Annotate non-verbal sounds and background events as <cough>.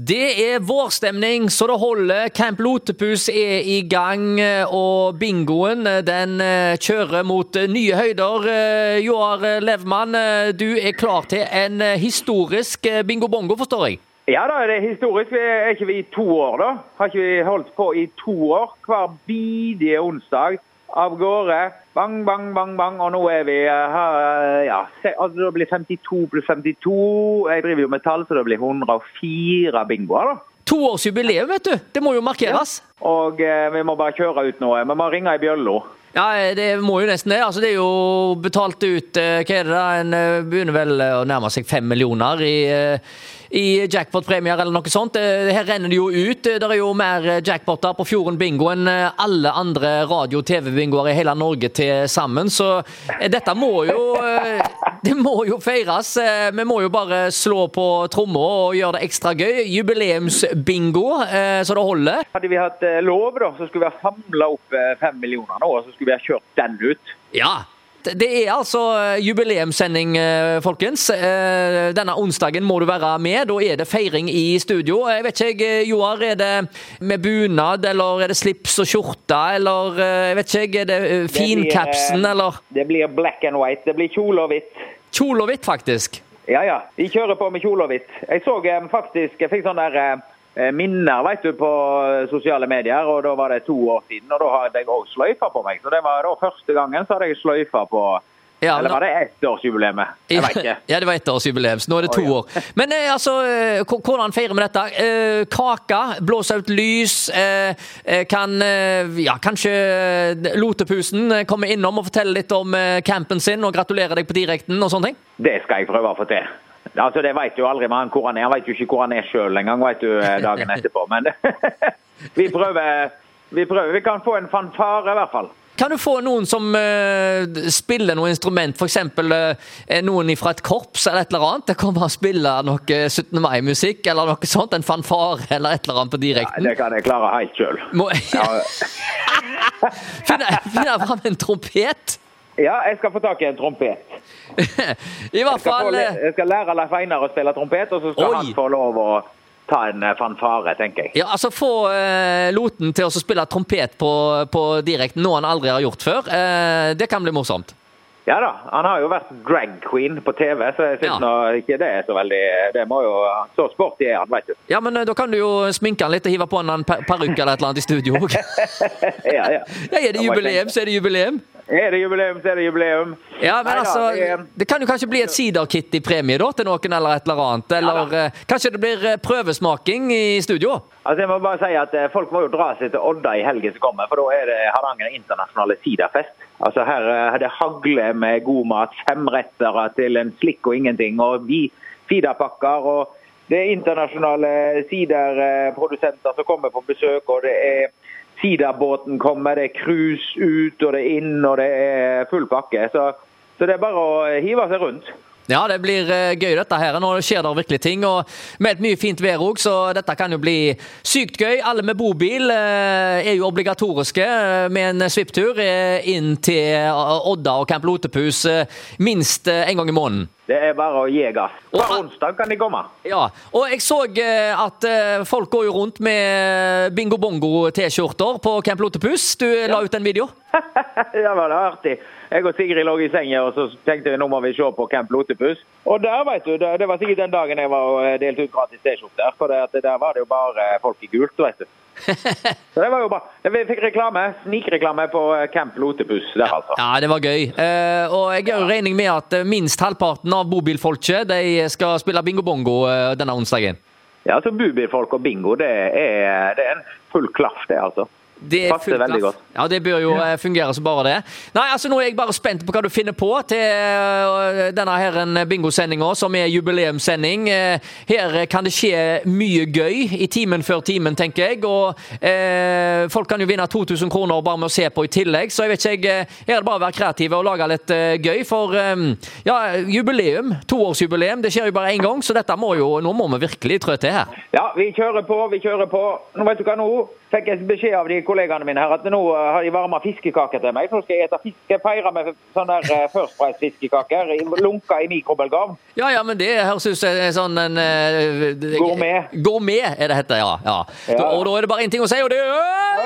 Det er vårstemning så det holder. Camp Lotepus er i gang, og bingoen den eh, kjører mot eh, nye høyder. Eh, Joar Levmann, du er klar til en historisk bingo-bongo, forstår jeg? Ja da, det er historisk. Er ikke vi i to år, da? Har ikke vi holdt på i to år? Hver bidige onsdag av gårde. Bang, bang, bang, bang. Og nå er vi her Ja, altså det blir 52 pluss 52. Jeg driver jo med tall, så det blir 104 bingoer, da. Toårsjubileum, vet du. Det må jo markeres. Ja. Og eh, vi må bare kjøre ut noe. Vi må ringe i bjølla. Ja, det må jo nesten det. Altså, det er jo betalt ut eh, Hva er det da? En eh, begynner vel å nærme seg fem millioner i eh, i jackpot-premier eller noe sånt. Her renner det jo ut. Det er jo mer jackpoter på Fjorden bingo enn alle andre radio- og TV-bingoer i hele Norge til sammen, så dette må jo Det må jo feires. Vi må jo bare slå på tromma og gjøre det ekstra gøy. Jubileumsbingo så det holder. Hadde vi hatt lov, da, så skulle vi ha samla opp fem millioner nå, og så skulle vi ha kjørt den ut. Ja, det er altså eh, jubileumssending, eh, folkens. Eh, denne onsdagen må du være med. Da er det feiring i studio. Jeg vet ikke, Joar. Er det med bunad, eller er det slips og skjorte, eller jeg vet ikke, er det fincapsen, eller? Det blir black and white. Det blir kjole og hvitt. Kjole og hvitt, faktisk? Ja, ja. De kjører på med kjole og hvitt. Jeg så faktisk Jeg fikk sånn der Eh, minner vet du, på sosiale medier, og da var det to år siden. og Da hadde jeg òg sløyfa på meg. Så det var da første gangen så hadde jeg sløyfa på ja, Eller var det ettårsjubileet? Jeg vet ikke. <laughs> Ja, det var ettårsjubileum, så nå er det to oh, ja. år. Men eh, altså, eh, hvordan feirer vi dette? Eh, kake, blåse ut lys, kan ja, kanskje Lotepusen komme innom og fortelle litt om campen sin og gratulere deg på direkten og sånne ting? Det skal jeg prøve å få til. Altså, Det vet jo aldri man hvor han er. Han vet jo ikke hvor han er sjøl engang vet du, dagen <laughs> etterpå. Men <laughs> vi, prøver, vi prøver. Vi kan få en fanfare, i hvert fall. Kan du få noen som uh, spiller noe instrument, f.eks. Uh, noen fra et korps eller et eller annet? Det kommer og spiller noe 17. mai-musikk eller noe sånt? En fanfare eller et eller annet på direkten? Ja, det kan jeg klare helt sjøl. Må... <laughs> finne fram en trompet? Ja, jeg skal få tak i en trompet. <laughs> I hvert fall jeg, jeg skal lære Leif Einar å spille trompet, og så skal Oi. han få lov å ta en eh, fanfare, tenker jeg. Ja, altså Få eh, Loten til å spille trompet på, på direkten, noe han aldri har gjort før. Eh, det kan bli morsomt. Ja da, han har jo vært drag queen på TV, så jeg syns ja. ikke det er så veldig Det må jo Så sporty er han, vet du. Ja, men da kan du jo sminke han litt og hive på han en parykk eller et eller annet i studio <laughs> òg. ja, ja. ja. Er det jubileum, så er det jubileum. Er det jubileum, så er det jubileum. Ja, men Nei, altså, det, det, kan jo kanskje bli et siderkitt i premie da, til noen eller et eller annet. Eller ja, uh, kanskje det blir uh, prøvesmaking i studio? Altså, jeg må bare si at uh, Folk må jo dra seg til Odda i helgen som kommer, for da er det Hardanger internasjonale siderfest. Altså Her er det hagler med god mat, femrettere til en slikk og ingenting, og vi siderpakker. og Det er internasjonale siderprodusenter som kommer på besøk. og det er Siderbåten kommer, det er cruise ut og det er inn og det er full pakke. Så, så det er bare å hive seg rundt. Ja, det blir eh, gøy dette her. Nå skjer det virkelig ting. og Med et mye fint vær òg, så dette kan jo bli sykt gøy. Alle med bobil eh, er jo obligatoriske eh, med en svipptur inn til Odda og Camp Lotepus minst en gang i måneden. Det er bare å gi gass. Hver onsdag kan de komme. Ja, og jeg så at folk går jo rundt med bingo bongo-T-skjorter på Camp Lotepus. Du la ut en video? <laughs> det var det artig. Jeg og Sigrid lå i senga og så tenkte vi nå må vi se på Camp Lotepus. Og der, vet du, det var sikkert den dagen jeg var og delte ut gratis T-skjorter. For det, der var det jo bare folk i gult, vet du. Så det var jo bra. Vi fikk reklame, snikreklame på Camp Lotepus der, altså. Ja, det var gøy. Uh, og jeg gjør regning med at minst halvparten av bobilfolket de skal spille bingo-bongo uh, denne onsdagen. Ja, altså bobilfolk og bingo, det er, det er en full klaff, det, altså. Det passer veldig godt. Ja, det bør jo ja. Eh, fungere som bare det. Nei, altså Nå er jeg bare spent på hva du finner på til eh, denne her bingosendinga, som er jubileumssending. Eh, her kan det skje mye gøy i timen før timen, tenker jeg. Og eh, folk kan jo vinne 2000 kroner bare med å se på i tillegg, så jeg vet ikke jeg, Her er det bare å være kreative og lage litt gøy. For ja, jubileum, toårsjubileum, det skjer jo bare én gang, så dette må jo, nå må vi virkelig trå til her. Ja, vi kjører på, vi kjører på. Nå vet du hva nå? Fikk jeg beskjed av de kollegaene mine her at nå eh, har de varma fiskekaker til meg. Så skal jeg ete fiske, feire med sånne der eh, First Price-fiskekaker lunka i mikrobølgeovn. Ja, ja, men det høres ut som en sånn en, eh, Gourmet. Gourmet er det heter, ja. ja. Ja. Og da er det bare én ting å si, og det er Å,